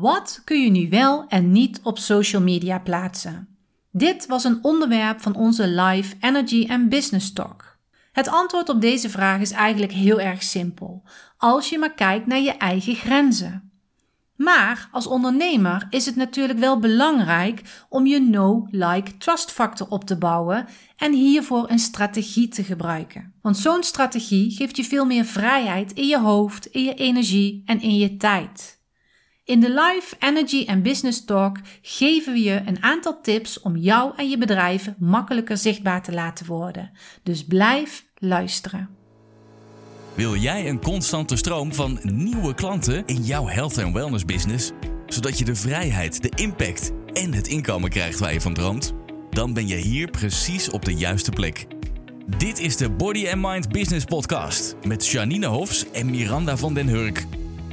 Wat kun je nu wel en niet op social media plaatsen? Dit was een onderwerp van onze live Energy and Business Talk. Het antwoord op deze vraag is eigenlijk heel erg simpel, als je maar kijkt naar je eigen grenzen. Maar als ondernemer is het natuurlijk wel belangrijk om je no-like-trust factor op te bouwen en hiervoor een strategie te gebruiken. Want zo'n strategie geeft je veel meer vrijheid in je hoofd, in je energie en in je tijd. In de Live Energy and Business Talk geven we je een aantal tips om jou en je bedrijf makkelijker zichtbaar te laten worden. Dus blijf luisteren. Wil jij een constante stroom van nieuwe klanten in jouw health en wellness business, zodat je de vrijheid, de impact en het inkomen krijgt waar je van droomt? Dan ben je hier precies op de juiste plek. Dit is de Body and Mind Business Podcast met Janine Hofs en Miranda van den Hurk.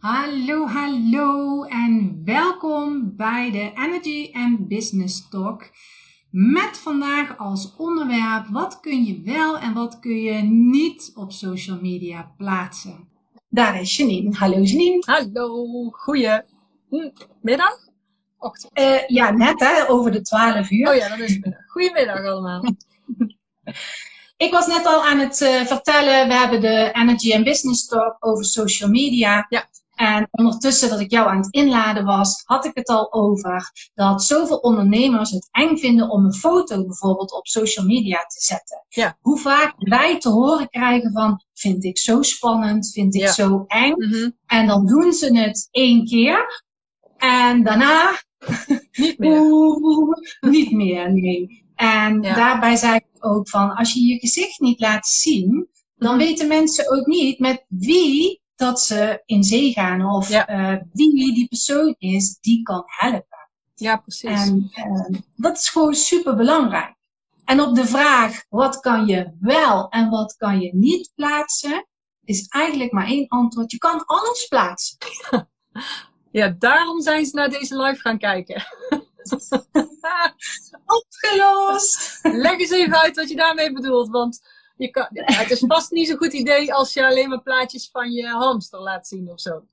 Hallo, hallo en welkom bij de Energy and Business Talk. Met vandaag als onderwerp wat kun je wel en wat kun je niet op social media plaatsen. Daar is Janine. Hallo Janine. Hallo, goeie middag? Ochtend. Uh, ja, net hè, over de 12 uur. Oh ja, dan is het middag. Goedemiddag allemaal. Ik was net al aan het uh, vertellen, we hebben de Energy and Business Talk over social media. Ja. En ondertussen dat ik jou aan het inladen was, had ik het al over dat zoveel ondernemers het eng vinden om een foto bijvoorbeeld op social media te zetten. Ja. Hoe vaak wij te horen krijgen van, vind ik zo spannend, vind ik zo eng. Mhm. En dan doen ze het één keer en daarna Niet meer. Niet meer, nee. En Ja. daarbij zei ik ook van, als je je gezicht niet laat zien, dan Mhm. weten mensen ook niet met wie dat ze in zee gaan of Ja. eh, wie die persoon is die kan helpen. Ja, precies. En eh, dat is gewoon super belangrijk. En op de vraag, wat kan je wel en wat kan je niet plaatsen, is eigenlijk maar één antwoord. Je kan alles plaatsen. Ja, daarom zijn ze naar deze live gaan kijken. Opgelost! Leg eens even uit wat je daarmee bedoelt. Want je kan, ja, het is vast niet zo'n goed idee als je alleen maar plaatjes van je hamster laat zien of zo.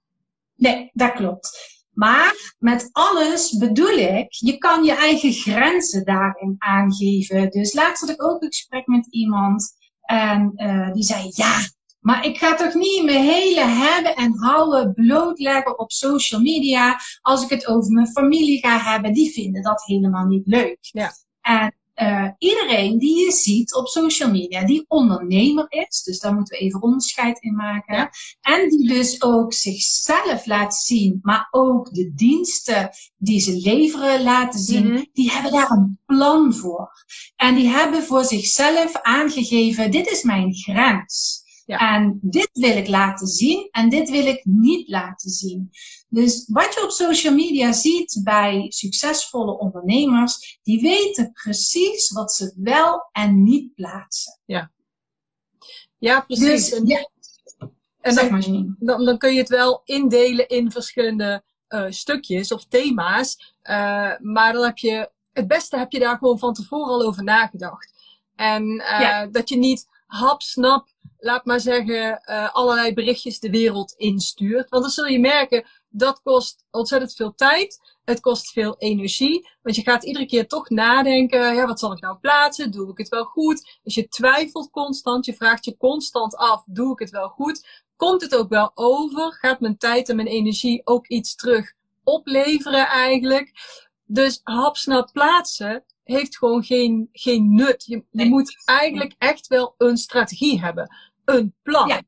Nee, dat klopt. Maar met alles bedoel ik, je kan je eigen grenzen daarin aangeven. Dus laatst had ik ook een gesprek met iemand en eh, die zei, ja, maar ik ga toch niet mijn hele hebben en houden blootleggen op social media als ik het over mijn familie ga hebben. Die vinden dat helemaal niet leuk. Ja. En eh, iedereen die je ziet op social media, die ondernemer is, dus daar moeten we even onderscheid in maken. Ja. En die dus ook zichzelf laat zien, maar ook de diensten die ze leveren laten zien, Mhm. die hebben daar een plan voor. En die hebben voor zichzelf aangegeven, dit is mijn grens. Ja. En dit wil ik laten zien en dit wil ik niet laten zien. Dus wat je op social media ziet bij succesvolle ondernemers, die weten precies wat ze wel en niet plaatsen. Ja, precies. Dus en ja, en zeg dan, dan, dan kun je het wel indelen in verschillende eh, stukjes of thema's. Eh, maar dan heb je, het beste heb je daar gewoon van tevoren al over nagedacht. En eh, Ja. dat je niet hap, snap, laat maar zeggen, eh, allerlei berichtjes de wereld instuurt. Want dan zul je merken, dat kost ontzettend veel tijd. Het kost veel energie. Want je gaat iedere keer toch nadenken, ja, wat zal ik nou plaatsen? Doe ik het wel goed? Dus je twijfelt constant. Je vraagt je constant af, doe ik het wel goed? Komt het ook wel over? Gaat mijn tijd en mijn energie ook iets terug opleveren eigenlijk? Dus hapsnap plaatsen heeft gewoon geen, geen nut. Je, je Nee. moet eigenlijk echt wel een strategie hebben. Een plan. Ja.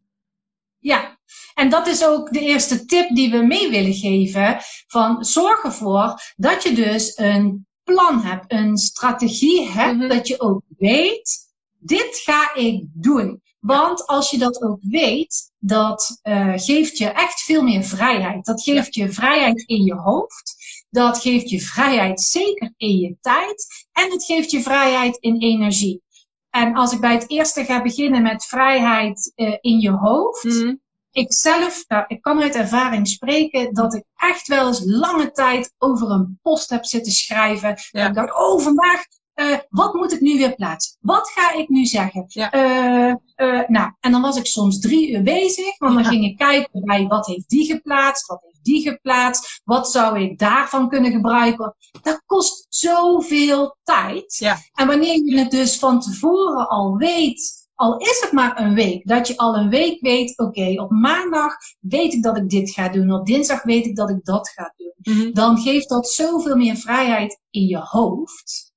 Ja, en dat is ook de eerste tip die we mee willen geven. Van zorg ervoor dat je dus een plan hebt, een strategie hebt, Mhm. dat je ook weet dit ga ik doen. Want als je dat ook weet, dat uh, geeft je echt veel meer vrijheid. Dat geeft je vrijheid in je hoofd. Dat geeft je vrijheid zeker in je tijd. En het geeft je vrijheid in energie. En als ik bij het eerste ga beginnen met vrijheid uh, in je hoofd. Mm. Ik zelf, nou, ik kan uit ervaring spreken dat ik echt wel eens lange tijd over een post heb zitten schrijven. Ja. En ik dacht, oh, vandaag uh, wat moet ik nu weer plaatsen? Wat ga ik nu zeggen? Ja. Uh, uh, nou, en dan was ik soms drie uur bezig, want dan ging ik kijken bij wat heeft die geplaatst, wat heeft die geplaatst, wat zou ik daarvan kunnen gebruiken. Dat kost zoveel tijd. Ja. En wanneer je het dus van tevoren al weet, al is het maar een week, dat je al een week weet, oké, okay, op maandag weet ik dat ik dit ga doen, op dinsdag weet ik dat ik dat ga doen. Mm -hmm. Dan geeft dat zoveel meer vrijheid in je hoofd.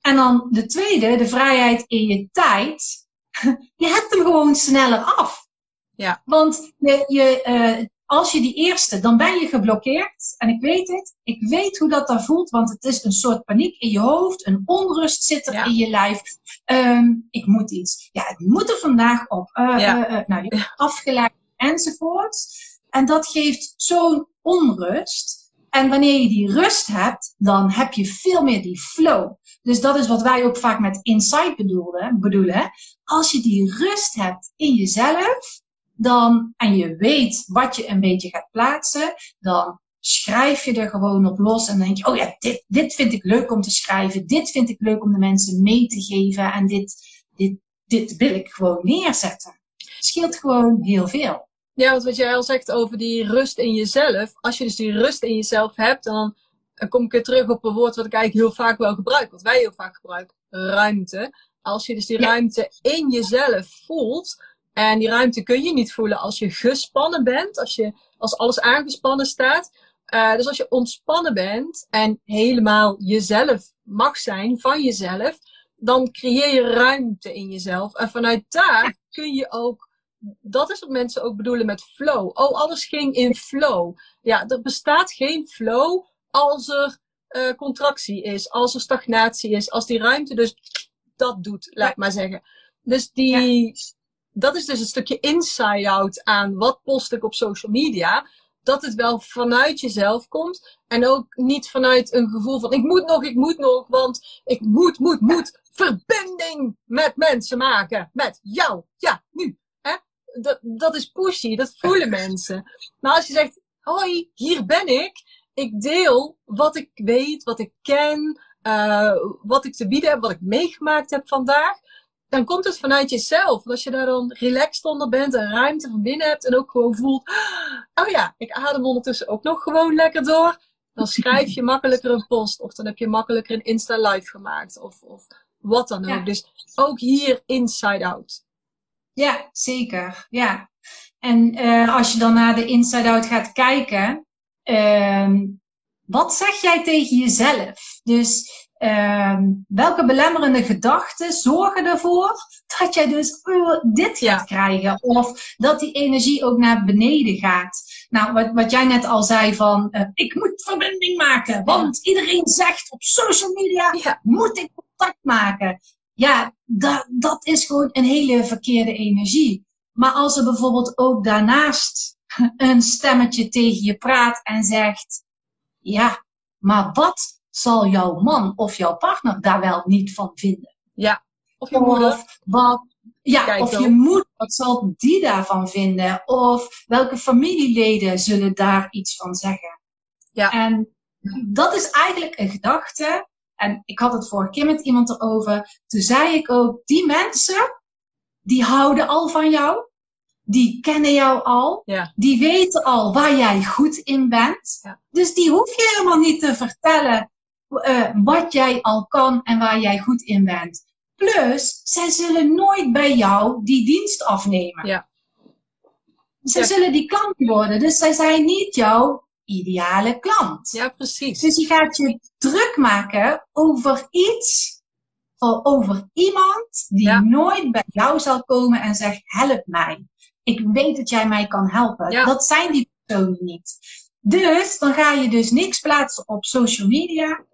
En dan de tweede, de vrijheid in je tijd. Je hebt hem gewoon sneller af. Ja. Want je, je, uh, als je die eerste, dan ben je geblokkeerd. En ik weet het. Ik weet hoe dat dan voelt. Want het is een soort paniek in je hoofd. Een onrust zit er in je lijf. Um, ik moet iets. Ja, het moet er vandaag op. Uh, ja. uh, nou, je bent afgeleid enzovoort. En dat geeft zo'n onrust. En wanneer je die rust hebt, dan heb je veel meer die flow. Dus dat is wat wij ook vaak met insight bedoelen. bedoelen. Als je die rust hebt in jezelf, dan, en je weet wat je een beetje gaat plaatsen, dan schrijf je er gewoon op los en dan denk je, oh ja, dit, dit vind ik leuk om te schrijven, dit vind ik leuk om de mensen mee te geven en dit, dit, dit wil ik gewoon neerzetten. Het scheelt gewoon heel veel. Ja, want wat jij al zegt over die rust in jezelf. Als je dus die rust in jezelf hebt, dan, dan kom ik weer terug op een woord wat ik eigenlijk heel vaak wel gebruik. Wat wij heel vaak gebruiken. Ruimte. Als je dus die ruimte in jezelf voelt. En die ruimte kun je niet voelen als je gespannen bent. Als, je, als alles aangespannen staat. Uh, dus als je ontspannen bent en helemaal jezelf mag zijn, van jezelf, dan creëer je ruimte in jezelf. En vanuit daar kun je ook dat is wat mensen ook bedoelen met flow. Oh, alles ging in flow. Ja, er bestaat geen flow als er uh, contractie is, als er stagnatie is, als die ruimte dus dat doet, laat maar zeggen. Dus die, dat is dus een stukje inside-out aan wat post ik op social media. Dat het wel vanuit jezelf komt. En ook niet vanuit een gevoel van ik moet nog, ik moet nog, want ik moet, moet, moet verbinding met mensen maken. Met jou. Ja, nu dat, dat is pushy, dat voelen mensen. Maar als je zegt, hoi, hier ben ik. Ik deel wat ik weet, wat ik ken, uh, wat ik te bieden heb, wat ik meegemaakt heb vandaag. Dan komt het vanuit jezelf. als je daar dan relaxed onder bent en ruimte van binnen hebt en ook gewoon voelt, oh ja, ik adem ondertussen ook nog gewoon lekker door. Dan schrijf je makkelijker een post of dan heb je makkelijker een Insta live gemaakt of, of wat dan ook. Dus ook hier inside out. Ja, zeker. Ja. En uh, als je dan naar de Inside Out gaat kijken, uh, wat zeg jij tegen jezelf? Dus uh, welke belemmerende gedachten zorgen ervoor dat jij dus dit gaat krijgen? Of dat die energie ook naar beneden gaat? Nou, wat, wat jij net al zei van, uh, ik moet verbinding maken. Want iedereen zegt op social media, ja. moet ik contact maken ja, dat, dat is gewoon een hele verkeerde energie. Maar als er bijvoorbeeld ook daarnaast een stemmetje tegen je praat en zegt, ja, maar wat zal jouw man of jouw partner daar wel niet van vinden? Ja, of je moeder. Of wat, ja, of je moeder, wat zal die daarvan vinden? Of welke familieleden zullen daar iets van zeggen? Ja. En dat is eigenlijk een gedachte en ik had het vorige keer met iemand erover. Toen zei ik ook, die mensen, die houden al van jou. Die kennen jou al. Ja. Die weten al waar jij goed in bent. Ja. Dus die hoef je helemaal niet te vertellen uh, wat jij al kan en waar jij goed in bent. Plus, zij zullen nooit bij jou die dienst afnemen. Ja. Ze zullen die klant worden. Dus zij zijn niet jouw ideale klant. Ja, precies. Dus je gaat je druk maken over iets, of over iemand die nooit bij jou zal komen en zegt, help mij. Ik weet dat jij mij kan helpen. Ja. Dat zijn die personen niet. Dus dan ga je dus niks plaatsen op social media.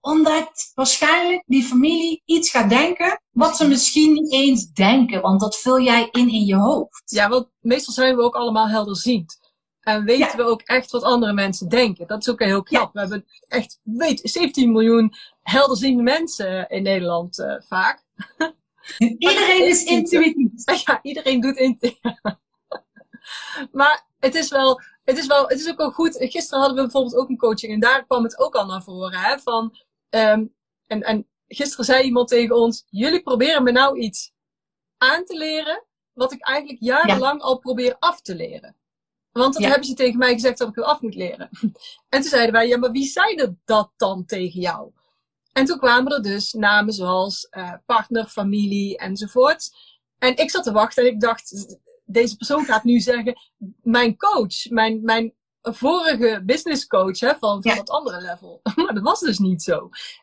Omdat waarschijnlijk die familie iets gaat denken wat ze misschien niet eens denken. Want dat vul jij in in je hoofd. Ja, want meestal zijn we ook allemaal helderziend. En weten we ook echt wat andere mensen denken. Dat is ook heel knap. We hebben echt, weet, 17 miljoen helderziende mensen in Nederland uh, vaak. Iedereen is intuïtief. Ja, iedereen doet intuïtief. maar het is wel, het is wel, het is ook wel goed. Gisteren hadden we bijvoorbeeld ook een coaching en daar kwam het ook al naar voren. Hè, van, um, en, en gisteren zei iemand tegen ons, jullie proberen me nou iets aan te leren, wat ik eigenlijk jarenlang al probeer af te leren. Want dat hebben ze tegen mij gezegd dat ik het af moet leren. En toen zeiden wij, ja, maar wie zei dat dan tegen jou? En toen kwamen er dus namen zoals uh, partner, familie enzovoort. En ik zat te wachten en ik dacht, deze persoon gaat nu zeggen, mijn coach, mijn, mijn vorige business coach hè, van, van het andere level. Maar dat was dus niet zo.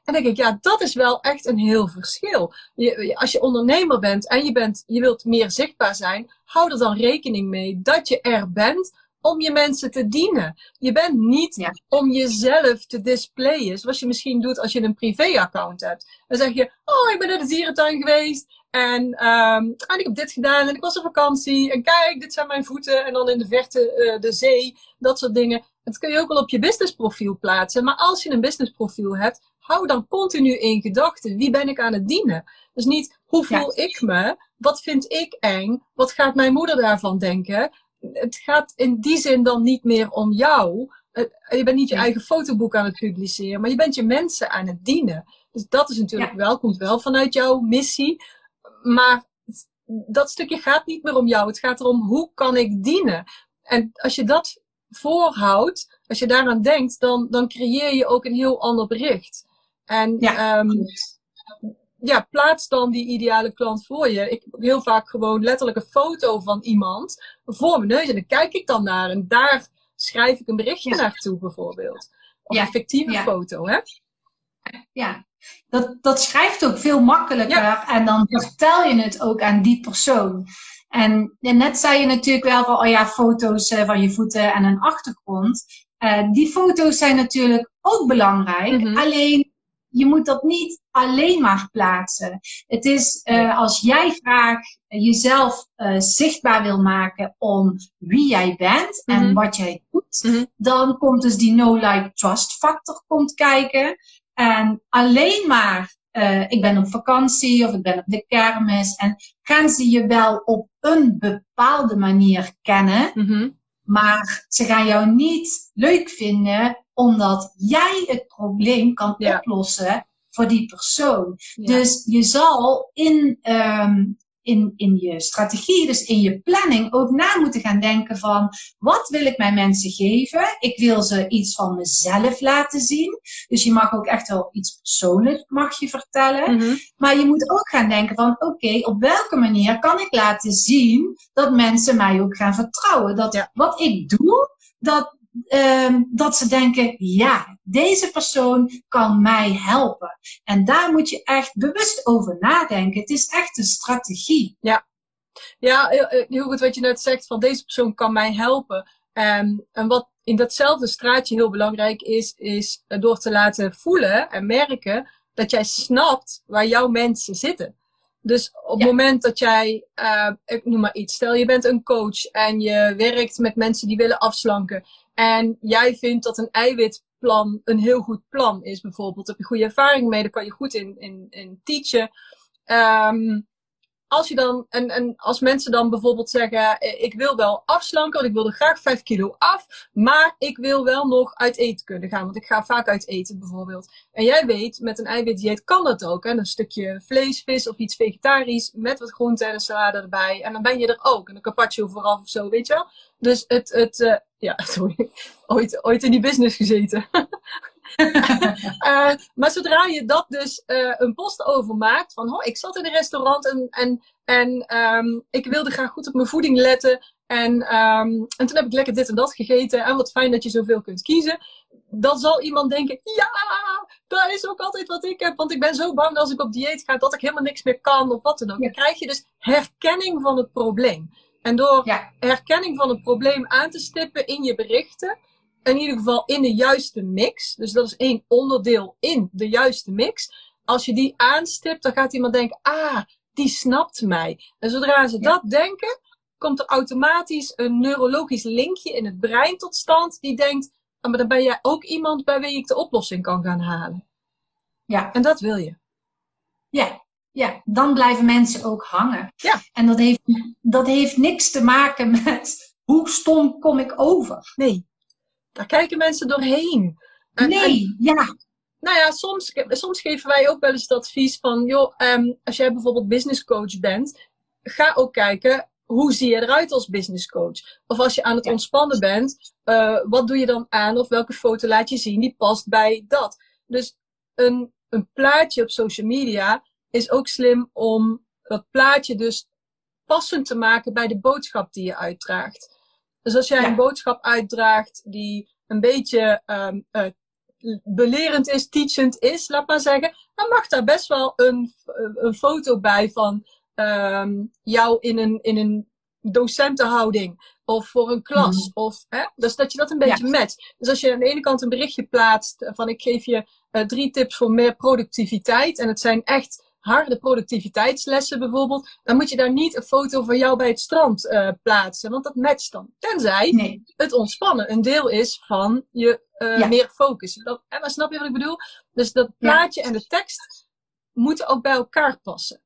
En dan denk ik, ja, dat is wel echt een heel verschil. Je, als je ondernemer bent en je, bent, je wilt meer zichtbaar zijn, hou er dan rekening mee dat je er bent om je mensen te dienen. Je bent niet om jezelf te displayen, zoals je misschien doet als je een privé-account hebt. Dan zeg je, oh, ik ben naar de dierentuin geweest en, um, en ik heb dit gedaan en ik was op vakantie en kijk, dit zijn mijn voeten en dan in de verte uh, de zee, dat soort dingen. Dat kun je ook wel op je businessprofiel plaatsen. Maar als je een businessprofiel hebt, hou dan continu in gedachten. Wie ben ik aan het dienen? Dus niet hoe voel ik me? Wat vind ik eng? Wat gaat mijn moeder daarvan denken? het gaat in die zin dan niet meer om jou. Je bent niet je eigen fotoboek aan het publiceren, maar je bent je mensen aan het dienen. Dus dat is natuurlijk wel, komt wel vanuit jouw missie. Maar dat stukje gaat niet meer om jou. Het gaat erom hoe kan ik dienen. En als je dat voorhoudt, als je daaraan denkt, dan, dan creëer je ook een heel ander bericht. En ja, um, ja, plaats dan die ideale klant voor je. Ik heb heel vaak gewoon letterlijk een foto van iemand voor mijn neus. En dan kijk ik dan naar. En daar schrijf ik een berichtje ja. naartoe bijvoorbeeld. Of een fictieve foto, hè? Ja, dat, dat schrijft ook veel makkelijker. En dan vertel je het ook aan die persoon. En, net zei je natuurlijk wel van, oh ja, foto's eh, van je voeten en een achtergrond. Uh, die foto's zijn natuurlijk ook belangrijk. Mhm. Alleen je moet dat niet alleen maar plaatsen. Het is uh, als jij graag jezelf uh, zichtbaar wil maken om wie jij bent en mm -hmm. wat jij doet, mm -hmm. dan komt dus die no-like trust factor komt kijken. En alleen maar uh, ik ben op vakantie of ik ben op de kermis en gaan ze je wel op een bepaalde manier kennen, mm -hmm. maar ze gaan jou niet leuk vinden omdat jij het probleem kan ja. oplossen voor die persoon. Ja. Dus je zal in, um, in, in je strategie, dus in je planning, ook na moeten gaan denken van wat wil ik mijn mensen geven? Ik wil ze iets van mezelf laten zien. Dus je mag ook echt wel iets persoonlijks mag je vertellen. Mm -hmm. Maar je moet ook gaan denken van oké, okay, op welke manier kan ik laten zien dat mensen mij ook gaan vertrouwen? Dat ja. wat ik doe, dat, um, dat ze denken, ja, deze persoon kan mij helpen. En daar moet je echt bewust over nadenken. Het is echt een strategie. Ja, ja heel goed wat je net zegt, van deze persoon kan mij helpen. Um, en wat in datzelfde straatje heel belangrijk is, is door te laten voelen en merken dat jij snapt waar jouw mensen zitten. Dus op het moment dat jij, uh, ik noem maar iets, stel je bent een coach en je werkt met mensen die willen afslanken. En jij vindt dat een eiwitplan een heel goed plan is, bijvoorbeeld. Heb je goede ervaring mee, daar kan je goed in, in, in teachen. Um, als je dan, en, en als mensen dan bijvoorbeeld zeggen, eh, ik wil wel afslanken, want ik wil er graag 5 kilo af, maar ik wil wel nog uit eten kunnen gaan, want ik ga vaak uit eten bijvoorbeeld. En jij weet, met een eiwitdieet kan dat ook, hè? een stukje vlees, vis of iets vegetarisch, met wat groente en een salade erbij, en dan ben je er ook, en een carpaccio vooraf of zo, weet je wel. Dus het, het uh, ja, sorry, ooit, ooit in die business gezeten. uh, maar zodra je dat dus uh, een post over maakt, van oh, ik zat in een restaurant en, en, en um, ik wilde graag goed op mijn voeding letten. En, um, en toen heb ik lekker dit en dat gegeten. En wat fijn dat je zoveel kunt kiezen. Dan zal iemand denken, ja, dat is ook altijd wat ik heb. Want ik ben zo bang als ik op dieet ga dat ik helemaal niks meer kan of wat dan ook. Dan krijg je dus herkenning van het probleem. En door ja. herkenning van het probleem aan te stippen in je berichten, in ieder geval in de juiste mix. Dus dat is één onderdeel in de juiste mix. Als je die aanstipt, dan gaat iemand denken, ah, die snapt mij. En zodra ze dat denken, komt er automatisch een neurologisch linkje in het brein tot stand. Die denkt, ah, maar dan ben jij ook iemand bij wie ik de oplossing kan gaan halen. Ja. En dat wil je. Ja, ja, dan blijven mensen ook hangen. Ja. En dat heeft, dat heeft niks te maken met hoe stom kom ik over. Nee, daar kijken mensen doorheen. En- en- Nee, ja, nou ja, soms, soms geven wij ook wel eens het advies van, joh, ehm, als jij bijvoorbeeld business coach bent, ga ook kijken, hoe zie je eruit als business coach? Of als je aan het ontspannen bent, eh, wat doe je dan aan? Of welke foto laat je zien die past bij dat? Dus een, een plaatje op social media is ook slim om dat plaatje dus passend te maken bij de boodschap die je uitdraagt. Dus als jij Ja. een boodschap uitdraagt die een beetje ehm, eh, belerend is, teachend is, laat maar zeggen, dan mag daar best wel een, een foto bij van ehm, jou in een, in een docentenhouding of voor een klas. Mhm. Of, hè, dus dat je dat een beetje matcht. Dus als je aan de ene kant een berichtje plaatst eh, van ik geef je eh, drie tips voor meer productiviteit en het zijn echt harde productiviteitslessen bijvoorbeeld, dan moet je daar niet een foto van jou bij het strand eh, plaatsen, want dat matcht dan. Tenzij nee, het ontspannen een deel is van je eh, Ja. meer focus. Dat, en maar snap je wat ik bedoel? Dus dat plaatje en de tekst moeten ook bij elkaar passen.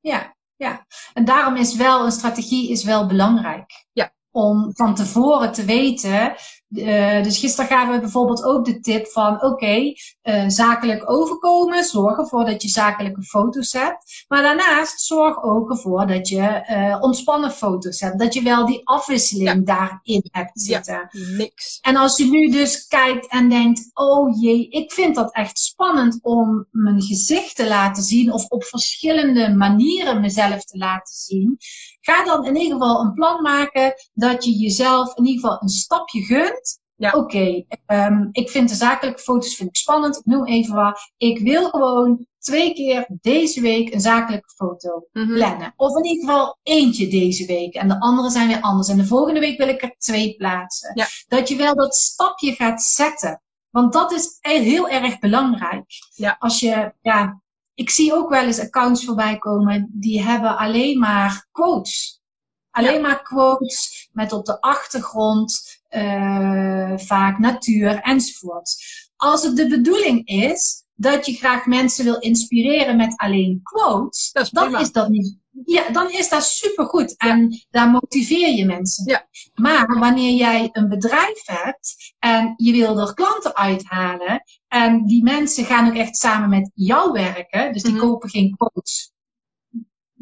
ja, ja. En daarom is wel een strategie is wel belangrijk. Ja. Om van tevoren te weten. eh, dus gisteren gaven we bijvoorbeeld ook de tip van: oké, eh, zakelijk overkomen. Zorg ervoor dat je zakelijke foto's hebt. Maar daarnaast zorg ook ervoor dat je eh, ontspannen foto's hebt. Dat je wel die afwisseling daarin hebt zitten. Die mix. En als je nu dus kijkt en denkt, oh jee, ik vind dat echt spannend om mijn gezicht te laten zien of op verschillende manieren mezelf te laten zien, ga dan in ieder geval een plan maken dat je jezelf in ieder geval een stapje gunt. Ja. Oké, ehm, ik vind de zakelijke foto's vind ik spannend. Ik noem even wat. Ik wil gewoon twee keer deze week een zakelijke foto Mhm. plannen. Of in ieder geval eentje deze week. En de andere zijn weer anders. En de volgende week wil ik er twee plaatsen. Ja. Dat je wel dat stapje gaat zetten. Want dat is heel erg belangrijk. Ja. Als je, ja, ik zie ook wel eens accounts voorbij komen. Die hebben alleen maar quotes. Alleen maar quotes met op de achtergrond eh, vaak natuur enzovoort. Als het de bedoeling is dat je graag mensen wil inspireren met alleen quotes, Dat is dan is dat niet. Ja, dan is dat supergoed. En daar motiveer je mensen. Ja. Maar wanneer jij een bedrijf hebt en je wil er klanten uithalen en die mensen gaan ook echt samen met jou werken, dus die Mhm. kopen geen quotes.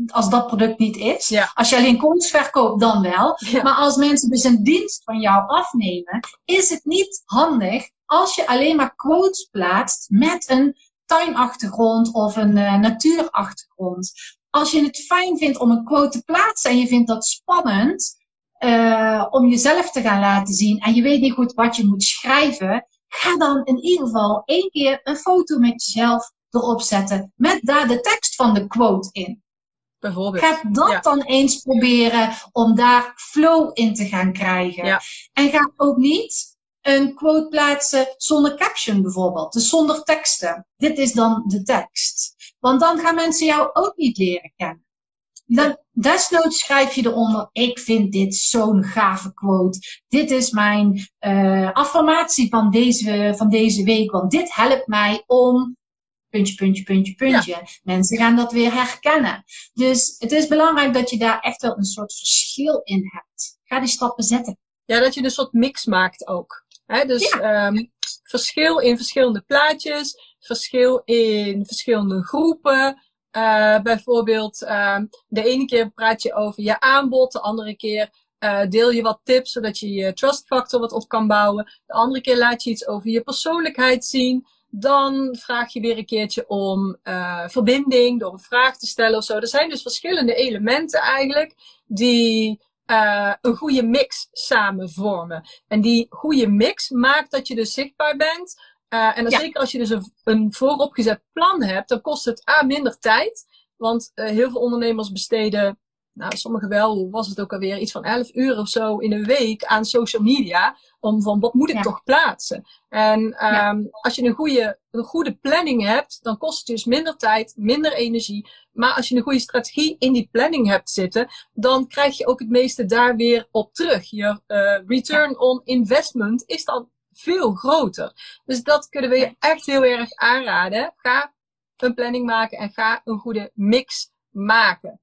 Als dat product niet is. Ja. Als je alleen quotes verkoopt, dan wel. Ja. Maar als mensen dus een dienst van jou afnemen, is het niet handig als je alleen maar quotes plaatst met een tuinachtergrond of een eh, natuurachtergrond. Als je het fijn vindt om een quote te plaatsen en je vindt dat spannend eh, om jezelf te gaan laten zien en je weet niet goed wat je moet schrijven, ga dan in ieder geval één keer een foto met jezelf erop zetten met daar de tekst van de quote in. Bijvoorbeeld. Ga dat Ja. dan eens proberen om daar flow in te gaan krijgen. Ja. En ga ook niet een quote plaatsen zonder caption bijvoorbeeld. Dus zonder teksten. Dit is dan de tekst. Want dan gaan mensen jou ook niet leren kennen. Dan, desnoods schrijf je eronder, ik vind dit zo'n gave quote. Dit is mijn eh, affirmatie van deze, van deze week. Want dit helpt mij om puntje, puntje, puntje, puntje. Mensen gaan dat weer herkennen. Dus het is belangrijk dat je daar echt wel een soort verschil in hebt. Ga die stappen zetten. Ja, dat je een soort mix maakt ook. Dus ehm, verschil in verschillende plaatjes, verschil in verschillende groepen. Eh, bijvoorbeeld, ehm, de ene keer praat je over je aanbod, de andere keer eh, deel je wat tips zodat je je trust factor wat op kan bouwen. De andere keer laat je iets over je persoonlijkheid zien. Dan vraag je weer een keertje om eh, verbinding door een vraag te stellen of zo. Er zijn dus verschillende elementen eigenlijk die een goede mix samen vormen. En die goede mix maakt dat je dus zichtbaar bent. Eh, en dan Ja. zeker als je dus een, een vooropgezet plan hebt, dan kost het A minder tijd. Want eh, heel veel ondernemers besteden nou, sommigen wel, hoe was het ook alweer, iets van 11 uur of zo in een week aan social media. Om van wat moet ik toch plaatsen? En um, als je een goede, een goede planning hebt, dan kost het dus minder tijd, minder energie. Maar als je een goede strategie in die planning hebt zitten, dan krijg je ook het meeste daar weer op terug. Je uh, return on investment is dan veel groter. Dus dat kunnen we je echt heel erg aanraden. Ga een planning maken en ga een goede mix maken.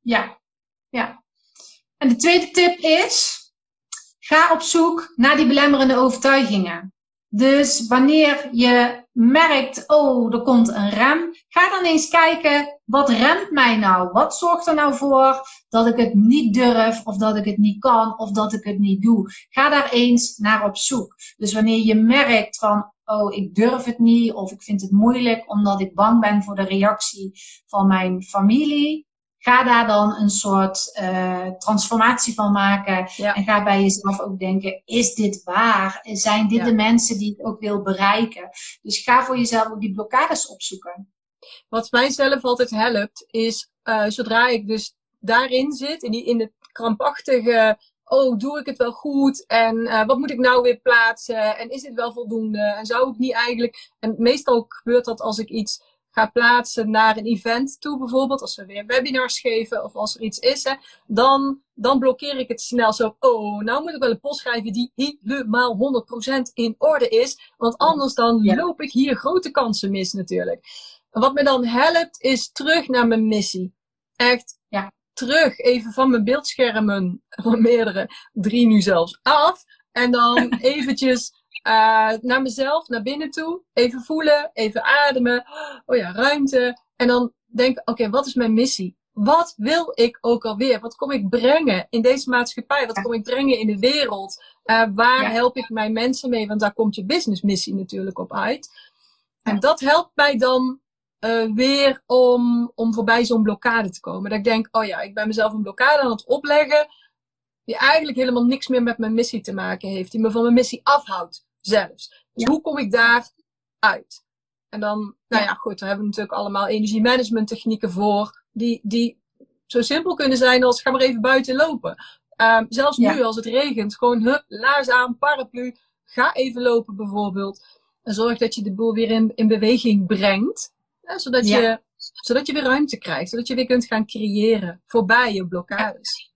Ja, ja. En de tweede tip is, ga op zoek naar die belemmerende overtuigingen. Dus wanneer je merkt, oh, er komt een rem, ga dan eens kijken, wat remt mij nou? Wat zorgt er nou voor dat ik het niet durf, of dat ik het niet kan, of dat ik het niet doe? Ga daar eens naar op zoek. Dus wanneer je merkt van, oh, ik durf het niet, of ik vind het moeilijk omdat ik bang ben voor de reactie van mijn familie, ga daar dan een soort uh, transformatie van maken. En ga bij jezelf ook denken, is dit waar? Zijn dit de mensen die ik ook wil bereiken? Dus ga voor jezelf ook die blokkades opzoeken. Wat mij zelf altijd helpt, is uh, zodra ik dus daarin zit, in, die, in het krampachtige, oh, doe ik het wel goed? En uh, wat moet ik nou weer plaatsen? En is dit wel voldoende? En zou ik niet eigenlijk... En meestal gebeurt dat als ik iets ga plaatsen naar een event toe, bijvoorbeeld, als we weer webinars geven of als er iets is, hè, dan, dan blokkeer ik het snel zo. Oh, nou moet ik wel een post schrijven die helemaal 100% in orde is, want anders dan loop ik hier grote kansen mis natuurlijk. Wat me dan helpt, is terug naar mijn missie. Echt ja. terug, even van mijn beeldschermen, van meerdere, drie nu zelfs, af. En dan eventjes uh, naar mezelf, naar binnen toe. Even voelen, even ademen. Oh ja, ruimte. En dan denken, oké, wat is mijn missie? Wat wil ik ook alweer? Wat kom ik brengen in deze maatschappij? Wat kom ik brengen in de wereld? Uh, waar help ik mijn mensen mee? Want daar komt je businessmissie natuurlijk op uit. En dat helpt mij dan uh, weer om, om voorbij zo'n blokkade te komen. Dat ik denk, oh ja, ik ben mezelf een blokkade aan het opleggen. Die eigenlijk helemaal niks meer met mijn missie te maken heeft. Die me van mijn missie afhoudt zelfs. Dus hoe kom ik daar uit? En dan, nou ja, goed, daar hebben we natuurlijk allemaal energiemanagement technieken voor, die, die zo simpel kunnen zijn als ga maar even buiten lopen. Um, zelfs nu als het regent, gewoon hup, laars aan, paraplu, ga even lopen bijvoorbeeld. En zorg dat je de boel weer in, in beweging brengt, hè, zodat, je, zodat je weer ruimte krijgt, zodat je weer kunt gaan creëren voorbij je blokkades.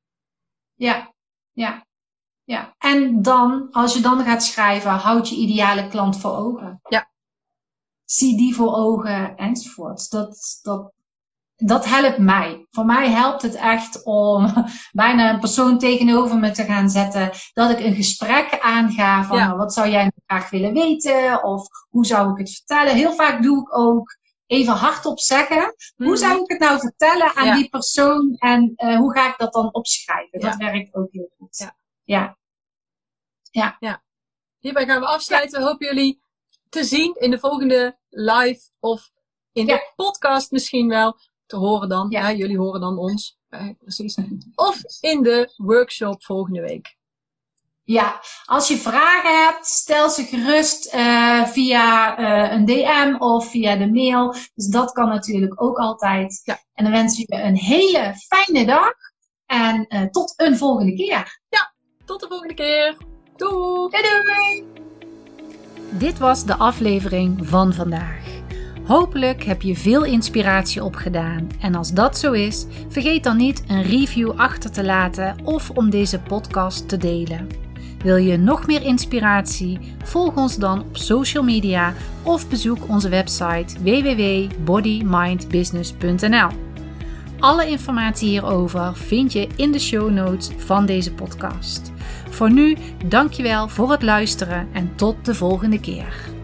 Ja, ja. Ja, en dan, als je dan gaat schrijven, houd je ideale klant voor ogen. Ja. Zie die voor ogen enzovoort. Dat, dat, dat helpt mij. Voor mij helpt het echt om bijna een persoon tegenover me te gaan zetten. Dat ik een gesprek aanga van wat zou jij nou graag willen weten? Of hoe zou ik het vertellen? Heel vaak doe ik ook even hardop zeggen. Hoe mhm. zou ik het nou vertellen aan die persoon? En uh, hoe ga ik dat dan opschrijven? Dat werkt ook heel goed. Ja. Ja. Ja. Hierbij gaan we afsluiten. We hopen jullie te zien in de volgende live of in de podcast misschien wel. Te horen dan. Ja. jullie horen dan ons. precies. Of in de workshop volgende week. Ja, als je vragen hebt, stel ze gerust uh, via uh, een DM of via de mail. Dus dat kan natuurlijk ook altijd. Ja. En dan wens ik je een hele fijne dag. En uh, tot een volgende keer. Ja, tot de volgende keer. Doei! Doei! Dit was de aflevering van vandaag. Hopelijk heb je veel inspiratie opgedaan. En als dat zo is, vergeet dan niet een review achter te laten of om deze podcast te delen. Wil je nog meer inspiratie? Volg ons dan op social media of bezoek onze website www.bodymindbusiness.nl. Alle informatie hierover vind je in de show notes van deze podcast. Voor nu, dankjewel voor het luisteren en tot de volgende keer.